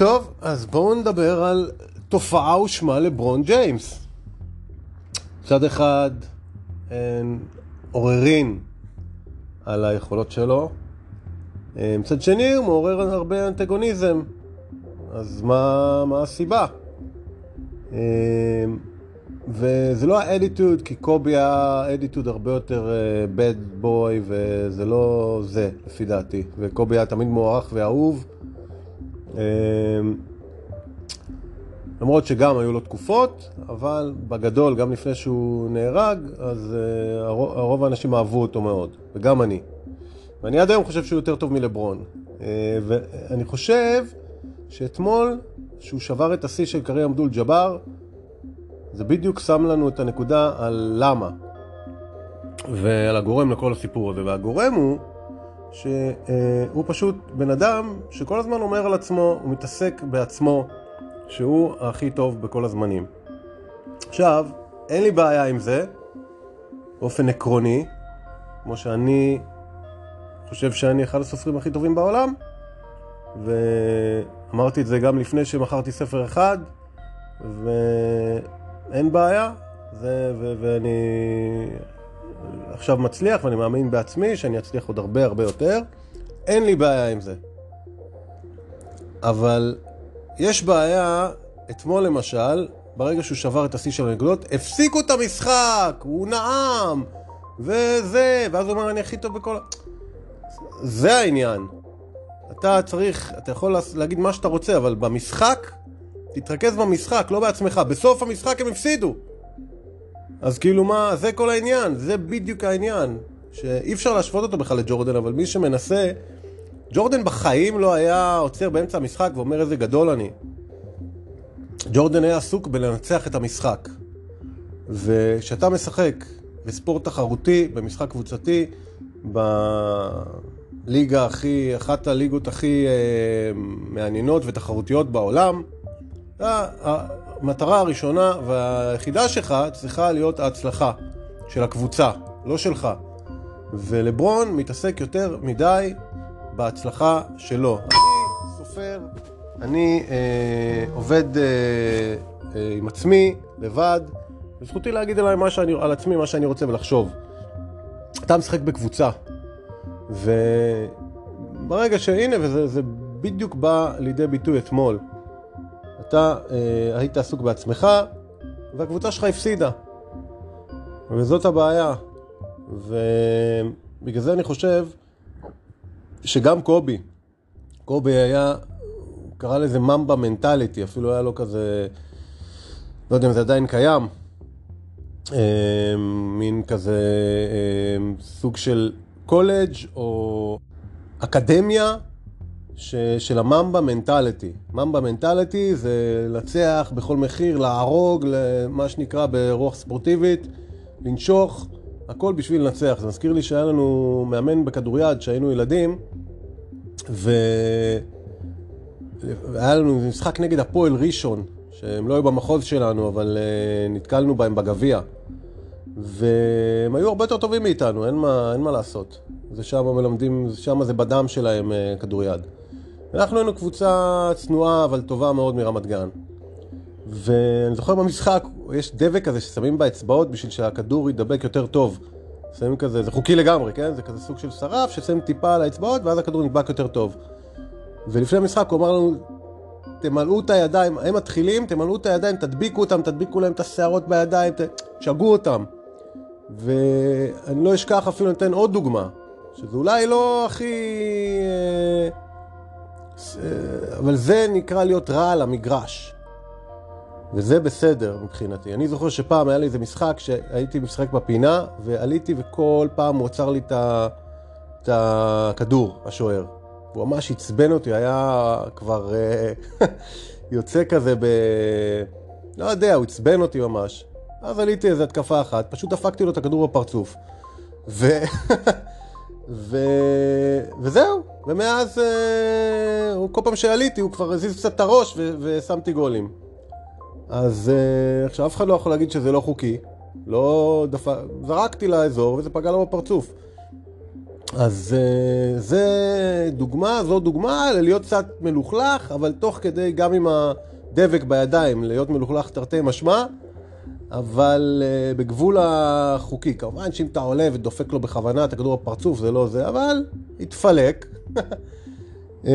טוב, אז בואו נדבר על תופעה ושמה לברון ג'יימס. מצד אחד, אין עוררין על היכולות שלו, מצד שני הוא מעורר הרבה אנטגוניזם. אז מה, מה הסיבה? וזה לא האדיטוד, כי קובי היה אדיטוד הרבה יותר בד uh, בוי, וזה לא זה, לפי דעתי. וקובי היה תמיד מוערך ואהוב. Uh, למרות שגם היו לו תקופות, אבל בגדול, גם לפני שהוא נהרג, אז הרוב, הרוב האנשים אהבו אותו מאוד, וגם אני. ואני עד היום חושב שהוא יותר טוב מלברון. Uh, ואני חושב שאתמול, שהוא שבר את השיא של קרי עמדול ג'אבר, זה בדיוק שם לנו את הנקודה על למה ועל הגורם לכל הסיפור הזה. והגורם הוא שהוא פשוט בן אדם שכל הזמן אומר על עצמו, הוא מתעסק בעצמו שהוא הכי טוב בכל הזמנים. עכשיו, אין לי בעיה עם זה, באופן עקרוני, כמו שאני חושב שאני אחד הסופרים הכי טובים בעולם, ואמרתי את זה גם לפני שמכרתי ספר אחד, ו... אין בעיה, זה, ו- ואני עכשיו מצליח ואני מאמין בעצמי שאני אצליח עוד הרבה הרבה יותר. אין לי בעיה עם זה. אבל יש בעיה, אתמול למשל, ברגע שהוא שבר את השיא של הנקודות, הפסיקו את המשחק, הוא נאם, וזה, ואז הוא אמר, אני הכי טוב בכל... זה העניין. אתה צריך, אתה יכול להגיד מה שאתה רוצה, אבל במשחק תתרכז במשחק, לא בעצמך. בסוף המשחק הם הפסידו. אז כאילו מה, זה כל העניין, זה בדיוק העניין. שאי אפשר להשוות אותו בכלל לג'ורדן, אבל מי שמנסה... ג'ורדן בחיים לא היה עוצר באמצע המשחק ואומר איזה גדול אני. ג'ורדן היה עסוק בלנצח את המשחק. וכשאתה משחק בספורט תחרותי, במשחק קבוצתי, בליגה הכי, אחת הליגות הכי אה, מעניינות ותחרותיות בעולם, המטרה הראשונה והיחידה שלך צריכה להיות ההצלחה של הקבוצה, לא שלך. ולברון מתעסק יותר מדי בהצלחה שלו. אני סופר, אני אה, עובד אה, אה, עם עצמי, לבד, וזכותי להגיד עליי מה שאני, על עצמי מה שאני רוצה ולחשוב. אתה משחק בקבוצה, וברגע שהנה, וזה בדיוק בא לידי ביטוי אתמול. אתה אה, היית עסוק בעצמך, והקבוצה שלך הפסידה. וזאת הבעיה. ובגלל זה אני חושב שגם קובי, קובי היה, קרא לזה ממבה מנטליטי, אפילו היה לו כזה, לא יודע אם זה עדיין קיים, אה, מין כזה אה, סוג של קולג' או אקדמיה ש, של הממבה מנטליטי. ממבה מנטליטי זה לנצח בכל מחיר, להרוג, מה שנקרא ברוח ספורטיבית, לנשוך, הכל בשביל לנצח. זה מזכיר לי שהיה לנו מאמן בכדוריד כשהיינו ילדים, והיה לנו משחק נגד הפועל ראשון, שהם לא היו במחוז שלנו, אבל uh, נתקלנו בהם בגביע. והם היו הרבה יותר טובים מאיתנו, אין מה, אין מה לעשות. זה שם מלמדים, שם זה בדם שלהם uh, כדוריד. אנחנו היינו קבוצה צנועה אבל טובה מאוד מרמת גן. ואני זוכר במשחק, יש דבק כזה ששמים באצבעות בשביל שהכדור ידבק יותר טוב. שמים כזה, זה חוקי לגמרי, כן? זה כזה סוג של שרף ששמים טיפה על האצבעות ואז הכדור נדבק יותר טוב. ולפני המשחק הוא אמר לנו, תמלאו את הידיים, הם מתחילים, תמלאו את הידיים, תדביקו אותם, תדביקו להם את השערות בידיים, תשגעו אותם. ואני לא אשכח אפילו, נותן עוד דוגמה, שזה אולי לא הכי... אה, אבל זה נקרא להיות רע על המגרש. וזה בסדר מבחינתי. אני זוכר שפעם היה לי איזה משחק שהייתי משחק בפינה, ועליתי וכל פעם הוא עצר לי את הכדור, השוער. הוא ממש עצבן אותי, היה כבר אה, יוצא כזה ב... לא יודע, הוא עצבן אותי ממש. אז עליתי איזה התקפה אחת, פשוט דפקתי לו את הכדור בפרצוף. ו... ו... וזהו, ומאז אה, כל פעם שעליתי הוא כבר הזיז קצת את הראש ו... ושמתי גולים. אז אה, עכשיו אף אחד לא יכול להגיד שזה לא חוקי, לא דפ... זרקתי לאזור וזה פגע לו בפרצוף. אז uh, זה דוגמה, זו דוגמה ללהיות קצת מלוכלך, אבל תוך כדי גם עם הדבק בידיים, להיות מלוכלך תרתי משמע, אבל uh, בגבול החוקי. כמובן שאם אתה עולה ודופק לו בכוונה את הכדור בפרצוף, זה לא זה, אבל התפלק. אמ,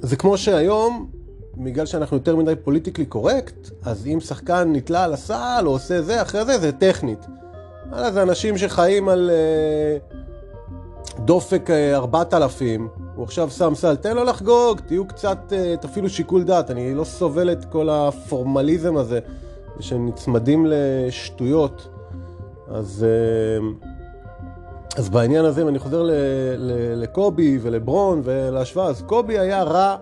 זה כמו שהיום, בגלל שאנחנו יותר מדי פוליטיקלי קורקט, אז אם שחקן נתלה על הסל או עושה זה, אחרי זה, זה טכנית. וואלה, זה אנשים שחיים על uh, דופק uh, 4,000, הוא עכשיו שם סל, תן לו לחגוג, תהיו קצת, uh, תפעילו שיקול דעת, אני לא סובל את כל הפורמליזם הזה, שנצמדים לשטויות. אז, uh, אז בעניין הזה, אם אני חוזר לקובי ולברון ולהשוואה, אז קובי היה רע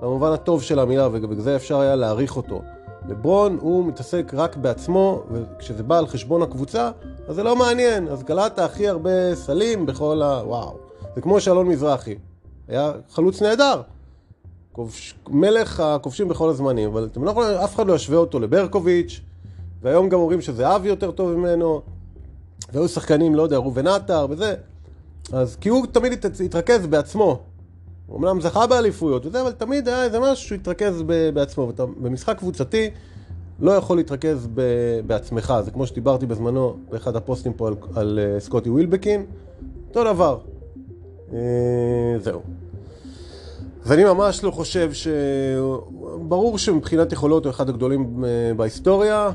במובן הטוב של המילה, ובגלל זה אפשר היה להעריך אותו. לברון הוא מתעסק רק בעצמו, וכשזה בא על חשבון הקבוצה, אז זה לא מעניין. אז קלעת הכי הרבה סלים בכל ה... וואו. זה כמו שלון מזרחי. היה חלוץ נהדר. כובש... מלך הכובשים בכל הזמנים, אבל אתם לא יכולים, אף אחד לא ישווה אותו לברקוביץ', והיום גם אומרים שזה אבי יותר טוב ממנו, והיו שחקנים, לא יודע, ראובן עטר וזה. אז כי הוא תמיד התרכז בעצמו. הוא אמנם זכה באליפויות וזה, אבל תמיד היה איזה משהו שהוא התרכז בעצמו. במשחק קבוצתי לא יכול להתרכז בעצמך. זה כמו שדיברתי בזמנו באחד הפוסטים פה על, על uh, סקוטי ווילבקין, אותו דבר. Uh, זהו. ואני ממש לא חושב ש... ברור שמבחינת יכולות הוא אחד הגדולים uh, בהיסטוריה,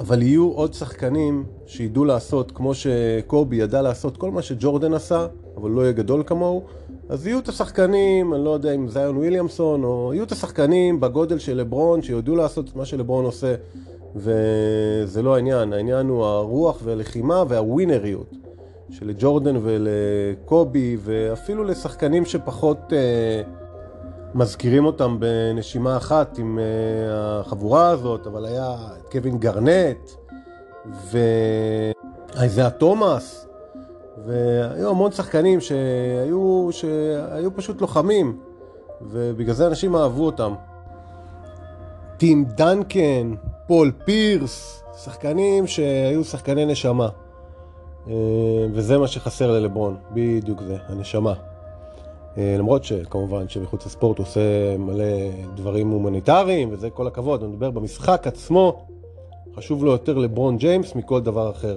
אבל יהיו עוד שחקנים שידעו לעשות, כמו שקובי ידע לעשות כל מה שג'ורדן עשה, אבל לא יהיה גדול כמוהו. אז יהיו את השחקנים, אני לא יודע אם זיון וויליאמסון, או יהיו את השחקנים בגודל של לברון, שיודעו לעשות את מה שלברון עושה, וזה לא העניין, העניין הוא הרוח והלחימה והווינריות של ג'ורדן ולקובי, ואפילו לשחקנים שפחות אה, מזכירים אותם בנשימה אחת עם אה, החבורה הזאת, אבל היה את קווין גארנט, ואיזאה תומאס, והיו המון שחקנים שהיו, שהיו פשוט לוחמים, ובגלל זה אנשים אהבו אותם. טים דנקן, פול פירס, שחקנים שהיו שחקני נשמה. אה, וזה מה שחסר ללברון, בדיוק זה, הנשמה. אה, למרות שכמובן שמחוץ לספורט הוא עושה מלא דברים הומניטריים, וזה כל הכבוד, אני מדבר במשחק עצמו, חשוב לו יותר לברון ג'יימס מכל דבר אחר.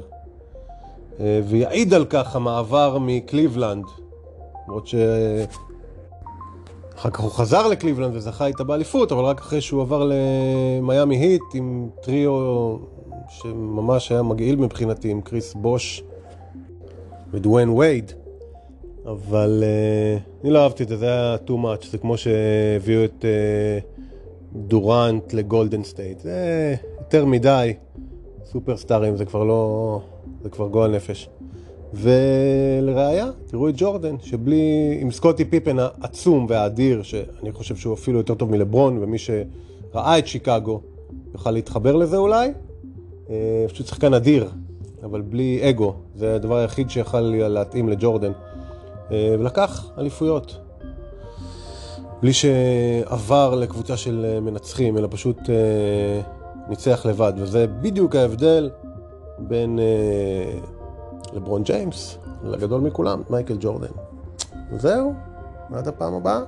אה, ויעיד על כך המעבר מקליבלנד, למרות ש... אחר כך הוא חזר לקליבלנד וזכה איתה באליפות, אבל רק אחרי שהוא עבר למיאמי היט עם טריו שממש היה מגעיל מבחינתי, עם כריס בוש ודוויין וייד. אבל uh, אני לא אהבתי את זה, זה היה too much, זה כמו שהביאו את uh, דורנט לגולדן סטייט, זה יותר מדי, סופרסטארים זה כבר לא... זה כבר גועל נפש. ולראיה, תראו את ג'ורדן, שבלי, עם סקוטי פיפן העצום והאדיר, שאני חושב שהוא אפילו יותר טוב מלברון, ומי שראה את שיקגו יוכל להתחבר לזה אולי, אה, פשוט שחקן אדיר, אבל בלי אגו, זה הדבר היחיד שיכל להתאים לג'ורדן. אה, ולקח אליפויות. בלי שעבר לקבוצה של מנצחים, אלא פשוט אה, ניצח לבד, וזה בדיוק ההבדל בין אה, לברון ג'יימס לגדול מכולם, מייקל ג'ורדן. זהו, עד הפעם הבאה.